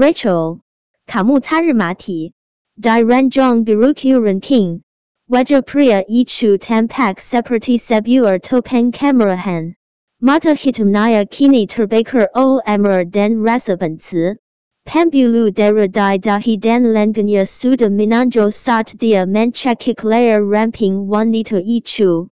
Rachel，卡木擦日马体，Di Ranjong Biruku Ranking。Wajah pria ichu tampak seperti sebuah topeng kamerahan. Mata hitamnya kini terbakar o amar dan rasa benci. Pembulu darah di dahi dan lengannya sudah menonjol saat dia mencekik layar ramping wanita ichu.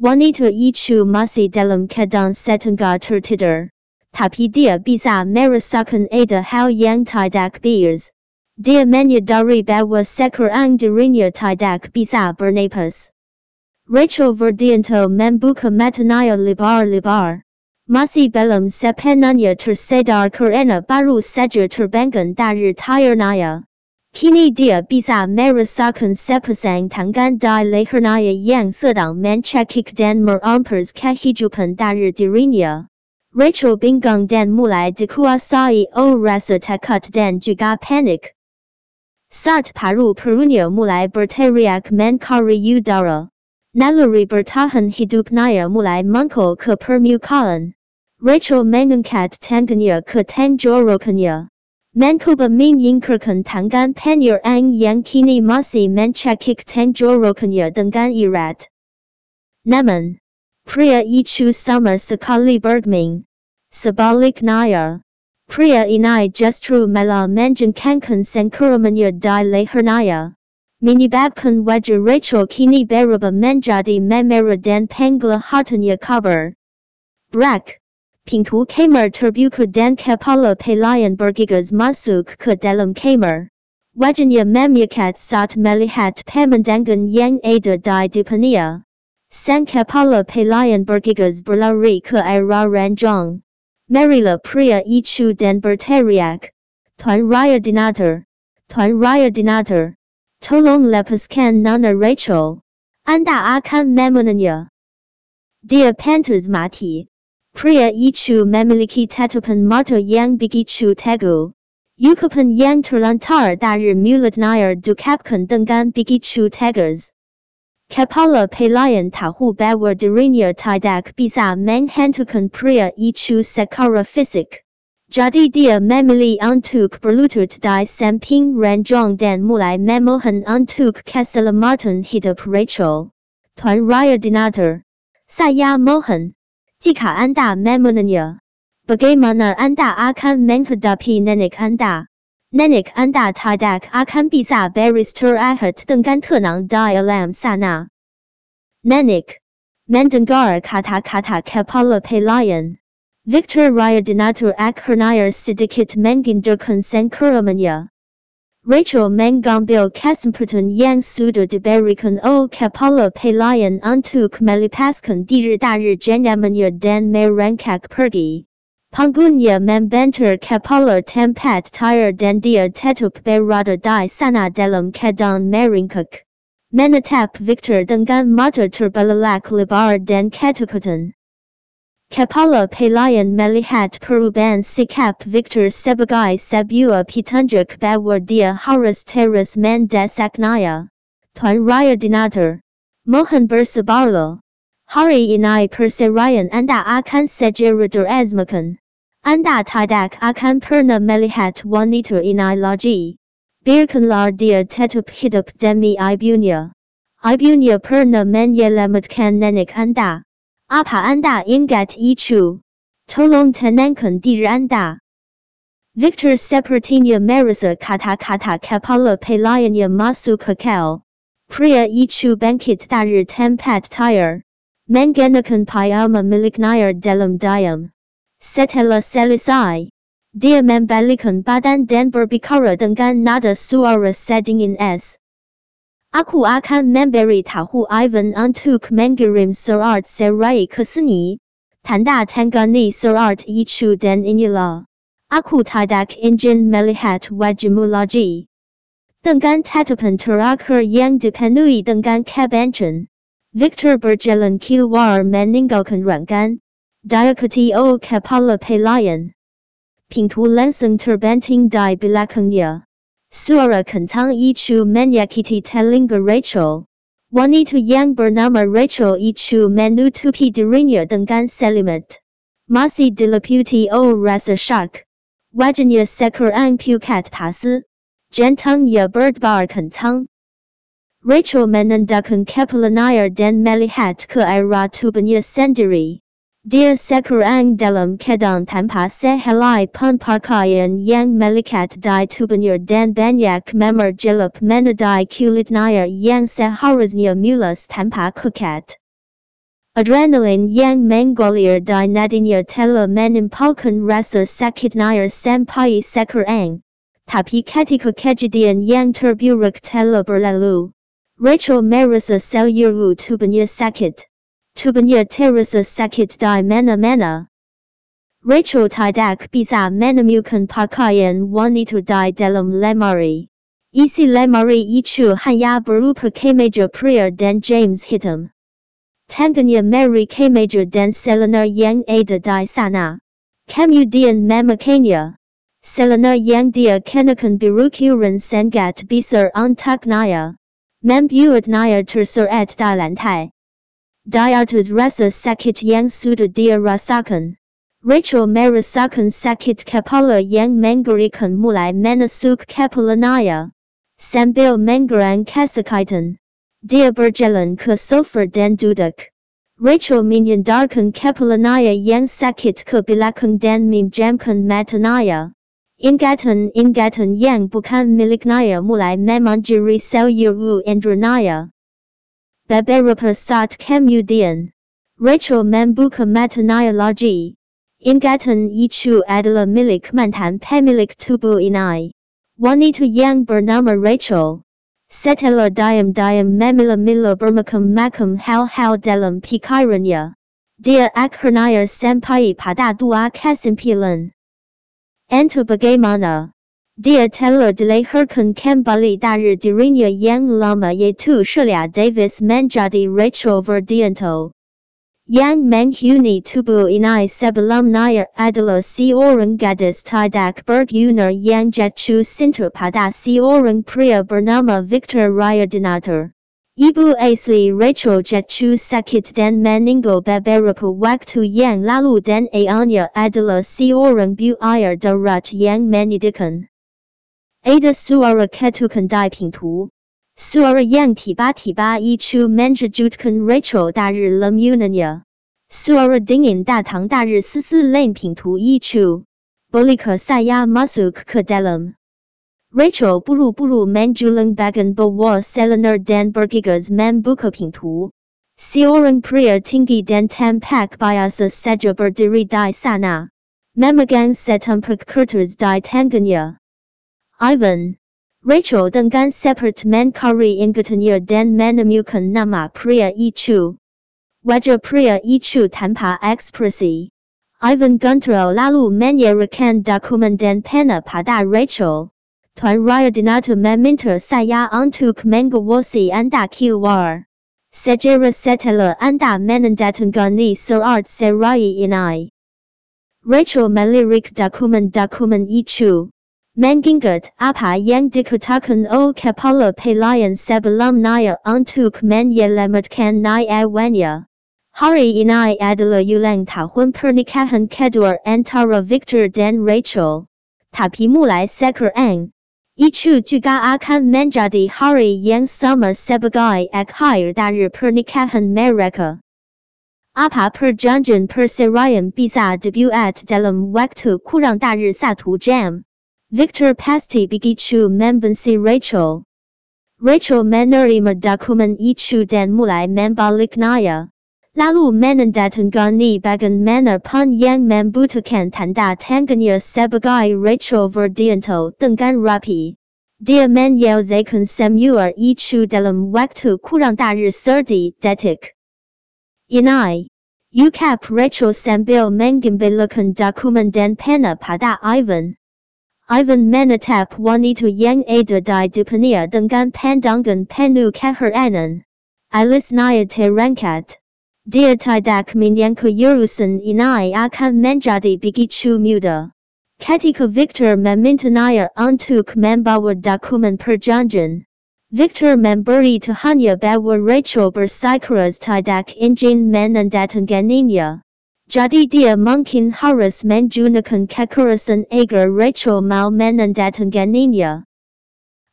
Wanita ichu masih dalam keadaan setengah tertidur. Tapi dia bisa merasakan ada hal yang tidak beres. Dia menyadari bahwa sekarang dirinya tidak bisa bernapas. Rachel Verdianto membuka matanya lebar-lebar. Masih belum sepenuhnya tersadar karena baru saja terbangun dari tiarnya. Kini dia bisa merasakan sepasang tangan di lehernya yang sedang mencekik dan merampas kehidupan dari dirinya. Rachel bingung dan mulai dikuasai o rasa takut dan juga panik. Saat paru perunya mulai berteriak mencari udara. Naluri bertahan hidupnya mulai muncul ke permukaan. Rachel mengangkat tangannya ke tenggorokannya. Mencoba menyingkirkan tangan penyerang yang kini masih mencekik tenggorokannya dengan erat. Namun, pria itu sama sekali bergeming. Sebaliknya, Pria ini justru malah menjengkangkan sengkeramannya di lehernya. Menyebabkan wajah Rachel kini berubah menjadi memerah dan panggil hartanya kabar. Brak. Pintu kamar terbuka dan kepala pelayan bergegas masuk ke dalam kamar. Wajahnya memikat saat melihat pemandangan yang ada di depannya. Sang kepala pelayan bergegas berlari ke arah ranjang. Marilah pria itu dan berteriak. Tuan Raya Dinator. Tuan Raya Dinator. Tolong lepaskan Nona Rachel. Anda akan memenangnya. Dia pantas mati. Pria itu memiliki tatapan mata yang begitu teguh. Ucapan yang terlantar dari mulutnya dukapkan dengan begitu tegas. Kepala pelayan tahu bahwa dirinya tidak bisa menghentakkan pria itu secara fisik. Jadi dia memilih untuk berlutut di samping ranjong dan mulai memohon untuk keselamatan hidup Rachel. Tuan Raya Dinator. Saya mohon. Jika Anda memenangnya. Bagaimana Anda akan menghadapi nenek Anda? Nenek anda tidak akan bisa beristirahat dengan tenang di alam sana. Nenek. Mendengar kata-kata kepala pelayan. Victor Ryadinatur akhirnya sedikit menghindarkan sengkeramannya. Rachel mengambil kesempatan yang sudah diberikan oleh kepala pelayan untuk melepaskan diri dari genggamannya dan merangkak pergi. Punggungnya membentur kepala tempat tire dan dia tetap berada di sana dalam keadaan meringkuk. Menatap Victor dengan mata terbelalak lebar dan ketakutan. Kepala pelayan melihat perubahan sikap Victor sebagai sebuah petunjuk bahwa dia harus terus mendesaknya. Tuan Raya Dinator. Mohon bersabarlah. Hari ini perceraian Anda akan segera diresmikan. Anda tidak akan pernah melihat wanita ini lagi. Biarkanlah dia tetap hidup demi ibunya. Ibunya pernah menyelamatkan nenek Anda. Apa Anda ingat itu? Tolong tenangkan diri Anda. Victor sepertinya merasa kata-kata kepala pelayannya masuk akal. Pria itu bangkit dari tempat tire. Menggunakan payama miliknya dalam diam. Setelah selesai, dia membalikan badan dan berbicara dengan nada suara sedingin es. Aku akan memberi tahu Ivan untuk mengirim surat cerai ke sini. Tanda tangani surat itu dan inilah. Aku tidak ingin melihat wajahmu lagi. Dengan tatapan terakhir yang dipenuhi dengan kebencian, Victor berjalan keluar meninggalkan ruangan. Diakati o kepala pelayan. Pintu langsung terbanting di belakangnya. Suara kencang itu menyakiti telinga Rachel. Wanita yang bernama Rachel itu menutupi dirinya dengan selimat. Masih diliputi o rasa syak. Wagenia Seker An Pukat Pasu, Gentang Ya Bird Bar Kentang. Rachel Menandakan Kaplanir dan Melihat Ke Ira Tubanya Sendiri. Dia Seker Ang Dalam Kedang Tanpa sehelai Pun Parkayan Yang Melikat Di Tubanya Dan Banyak Memar Jelap Menadai Kulitnir Yang Seharaznya Mulas Tanpa Kukat. Adrenaline yang mengalir di nadinya telah menimpulkan rasa sakit nair sampai sekarang. Tapi ketika kejadian yang terburuk telah berlalu. Rachel merasa seluruh tubuhnya sakit. Tubuhnya terasa sakit di mana-mana. Rachel tidak bisa menemukan pakaian wanita di dalam lemari. Isi lemari itu hanya berupa kemeja pria dan James hitam. Tanganya Mary Kamaja dan Selena yang ada di sana. Kemudian memakainya. Selena yang dia kenakan berukuran sangat besar untuk naya. Membuat naya terseret di lantai. Di atas rasa sakit yang sudah dia rasakan. Rachel merasakan sakit kepala yang mengerikan mulai menusuk kepala naya. Sambil menggerang kesakitan. Dia berjalan ke sofa dan duduk. Rachel menyandarkan kepalanaya yang sakit ke belakang dan memjamkan matanaya. Ingatan-ingatan yang bukan miliknya mulai memanjiri seluruh indranaya. Beberapa saat kemudian, Rachel membuka matanya lagi. Ingatan itu adalah milik mantan Pamilik tubuh ini. Wanita yang bernama Rachel. Setelah diam-diam memila-mila bermacam-macam hal-hal dalam pikirannya. Dia akhirnya sampai pada dua kesimpulan. Entah bagaimana. Dia telah dilahirkan kembali dari dirinya yang lama yaitu Shelia Davis menjadi Rachel Verdianto. Yang menghuni tubuh ini sebelumnya adalah seorang gadis tidak berguna yang jatuh cinta pada seorang pria bernama Victor Ryadinator. Ibu asli Rachel jatuh sakit dan meninggal beberapa waktu yang lalu dan ayahnya adalah seorang buaya darat yang menyedihkan. Ada suara ketukan di pintu. Suara yang tiba-tiba itu menjejutkan Rachel dari lamunannya. Suara dingin datang dari sisi lain pintu itu. Bolehkah saya masuk ke dalam? Rachel buru-buru menjulang bagan bawah selenar dan bergegas membuka pintu. Seorang pria tinggi dan tampak biasa saja berdiri di sana. Memegang setempat kertas di tangannya. Ivan. Rachel dengan cepat mencari ingatannya dan menemukan nama pria itu. Wajah pria itu tanpa ekspresi. Ivan Guntero lalu menyerahkan dokumen dan pena pada Rachel. Tuan Ryadinata meminta saya untuk mengawasi anda keluar. Segera setelah anda menandatangani surat cerai ini. Rachel melirik dokumen-dokumen itu. Mengingat apa yang dikatakan o kepala pelayan sebelum naya untuk menyelamatkan naya wanya. Hari ini adalah ulang tahun pernikahan kedua antara Victor dan Rachel. Tapi mulai sekarang, itu juga akan menjadi hari yang sama sebagai akhir dari pernikahan mereka. Apa perjanjian perceraian bisa dibuat dalam waktu kurang dari satu jam? Victor pasti begitu membenci Rachel. Rachel menerima dokumen itu dan mulai membaliknya. Lalu menandatangani bagaimana er pun yang membutuhkan tanda tangannya sebagai Rachel Verdianto dengan rapi. Dia menyelesaikan semua er itu dalam waktu kurang dari serdi detik. Ini. Ukap Rachel sambil mengembalikan dokumen dan pena er pada Ivan. Ivan menatap wanita yang ada di depannya dengan pandangan penuh keheranan. Alisnya terangkat. Dia tidak menyangka urusan ini akan menjadi begitu mudah. Ketika Victor memintanya untuk membawa dokumen perjanjian. Victor memberi hanya bahwa Rachel bersikeras tidak ingin menandatanganinya. Jadi dia mungkin harus menggunakan kekerasan agar Rachel mau menandatanganinya.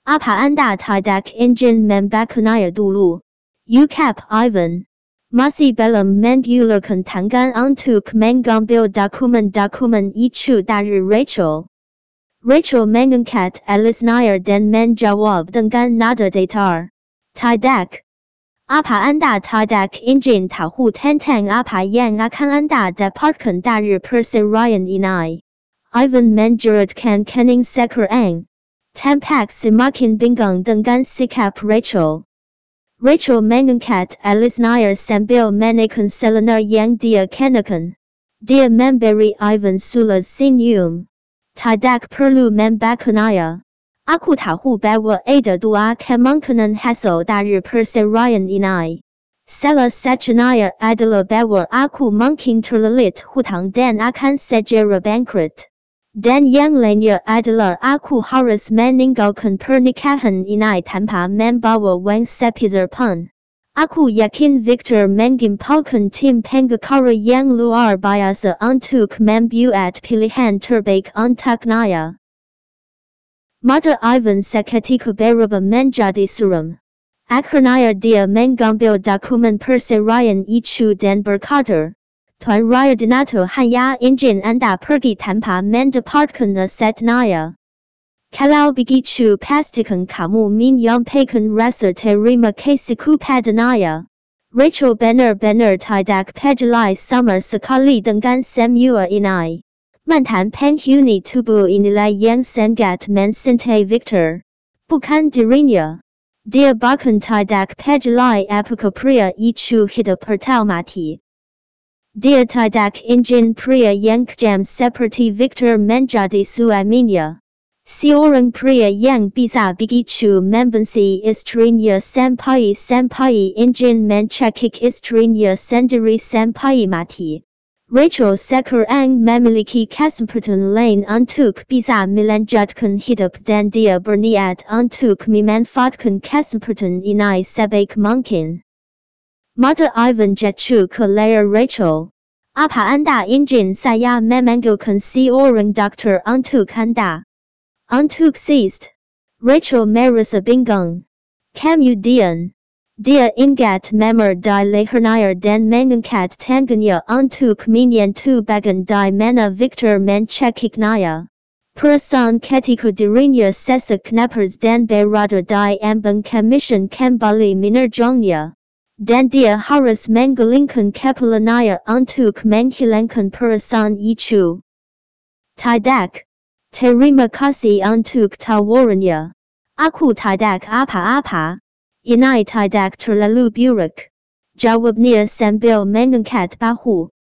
Apa anda tidak ingin membakanya dulu? Ucap Ivan. Masih belum mengeluarkan tangan untuk mengambil dokumen-dokumen itu dari Rachel. Rachel mengangkat alisnya dan menjawab dengan nada datar. Tidak. Apa anda tidak ingin tahu tentang apa yang akan anda dapatkan dari perserian ini? Ivan menjeratkan kening sekarang. Tampak semakin bingung dengan sikap Rachel. Rachel mengangkat alisnya sambil menaikkan celana yang dia kenakan. Dia memberi Ivan sulas senyum. Tidak perlu membakanya. Aku tahu bahwa ada dua kemungkinan hasil dari perserian ini. Salah satunya adalah bahwa aku mungkin terlilit hutang dan akan segera bangkrut. Dan yang lainnya adalah aku harus meninggalkan pernikahan ini tanpa membawa wang sepeser pun. Aku yakin Victor mengimpulkan tim pengacara yang luar biasa untuk membuat pilihan terbaik untuknya. Mata Ivan seketika berubah menjadi suram. Akhirnya dia mengambil dokumen perserian itu dan berkata, Tuan Raya Donato hanya ingin anda pergi tanpa mendapatkan asetnya. Kalau begitu pastikan kamu menyampaikan rasa terima kasihku padanya. Rachel benar-benar tidak peduli sama sekali dengan semua ini. Mantan penghuni tubuh inilah yang sangat mencintai Victor. Bukan dirinya. Dia bahkan tidak peduli apakah pria itu hidup atau mati. Dia tidak ingin pria yang kejam seperti Victor menjadi suaminya. Seorang pria yang bisa begitu membenci istrinya sampai-sampai ingin mencekik istrinya sendiri sampai mati. Rachel sekarang memiliki kesempatan lain untuk bisa melanjutkan hidup dan dia berniat untuk memanfaatkan kesempatan ini sebaik mungkin. Mata Ivan jatuh ke layar Rachel. Apa anda ingin saya memanggilkan seorang dokter untuk anda? Untuk seist. Rachel merasa bingung. Kemudian, dia ingat memar di lehernya dan mengangkat tangannya untuk menyentuh bagian di mana Victor mencekiknya. Perasaan ketika dirinya sesak napas dan berada di ambang kemisan kembali menerjangnya. Dan dia harus menggulingkan kepalanya untuk menghilangkan perasaan itu. Tidak. Terima kasih untuk tawarannya. Aku tidak apa-apa. Ini tidak terlalu buruk. Jawabnya sambil mengangkat bahu.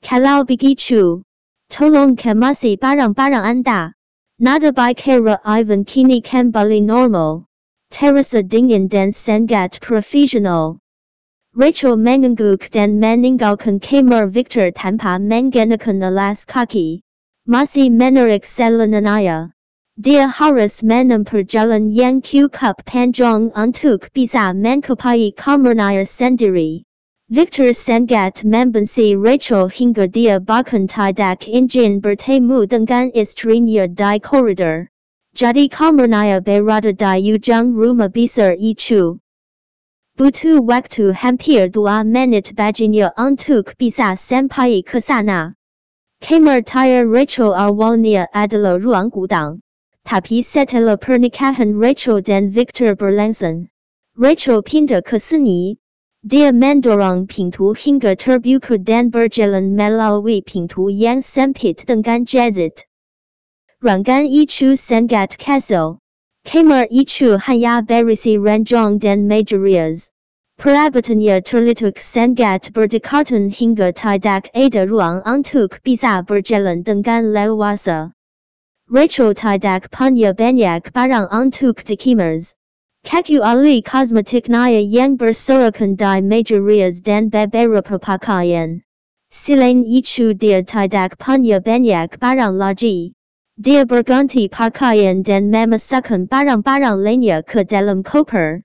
Kalau begitu, tolong kemasi barang-barang Anda. Nada baik kira Ivan kini kembali normal. Terasa dingin dan sangat profesional. Rachel mengangguk dan meninggalkan kamar Victor tanpa menggunakan alas kaki. Masih menarik selananya. Dia harus menempuh jalan yang cukup panjang untuk bisa mencapai kamarnya sendiri. Victor sangat membenci Rachel hingga dia bahkan tidak ingin bertemu dengan istrinya di koridor. Jadi kamarnya berada di ujung rumah besar itu. Butuh waktu hampir dua menit baginya untuk bisa sampai ke sana. Kamar tire Rachel awalnya adalah ruang gudang. Tapi setelah pernikahan Rachel dan Victor berlangsung, Rachel pindah ke sini. Dia mendorong pintu hingga terbuka dan berjalan melalui pintu yang sempit dengan jazit. Ruangan itu sangat kecil. Kamar itu hanya berisi ranjang dan mejarias. Perabotannya terletak sangat berdekatan hingga tidak ada ruang untuk bisa berjalan dengan leluasa. Rachel tidak punya banyak barang untuk dikimers. Kecuali kosmetiknya yang berserakan di majorias dan beberapa pakaian. Selain itu dia tidak punya banyak barang lagi. Dia berganti pakaian dan memasukkan barang-barang lainnya ke dalam koper.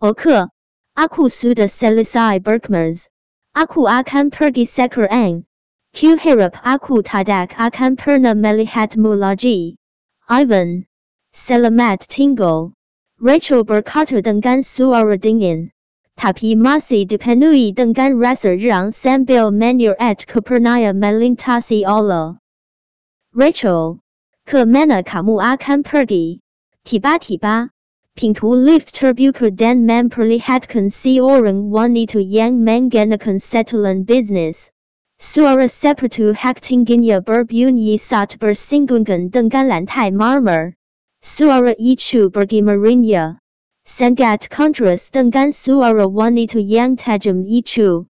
Oke, aku sudah selesai berkemers. Aku akan pergi sekarang. Q harap aku tidak akan pernah melihatmu lagi. Ivan. Selamat tinggal. Rachel berkata dengan suara dingin. Tapi masih dipenuhi dengan rasa riang sambil menyerat ke pernaya melintasi Allah. Rachel. Ke mana kamu akan pergi? Tiba-tiba, pintu lift terbuka dan memperlihatkan seorang wanita yang menggunakan setelan bisnis. Suara seperti hak tingginya berbunyi saat bersinggungan dengan lantai marmer. Suara itu bergema sangat kontras dengan suara wanita yang tajam itu.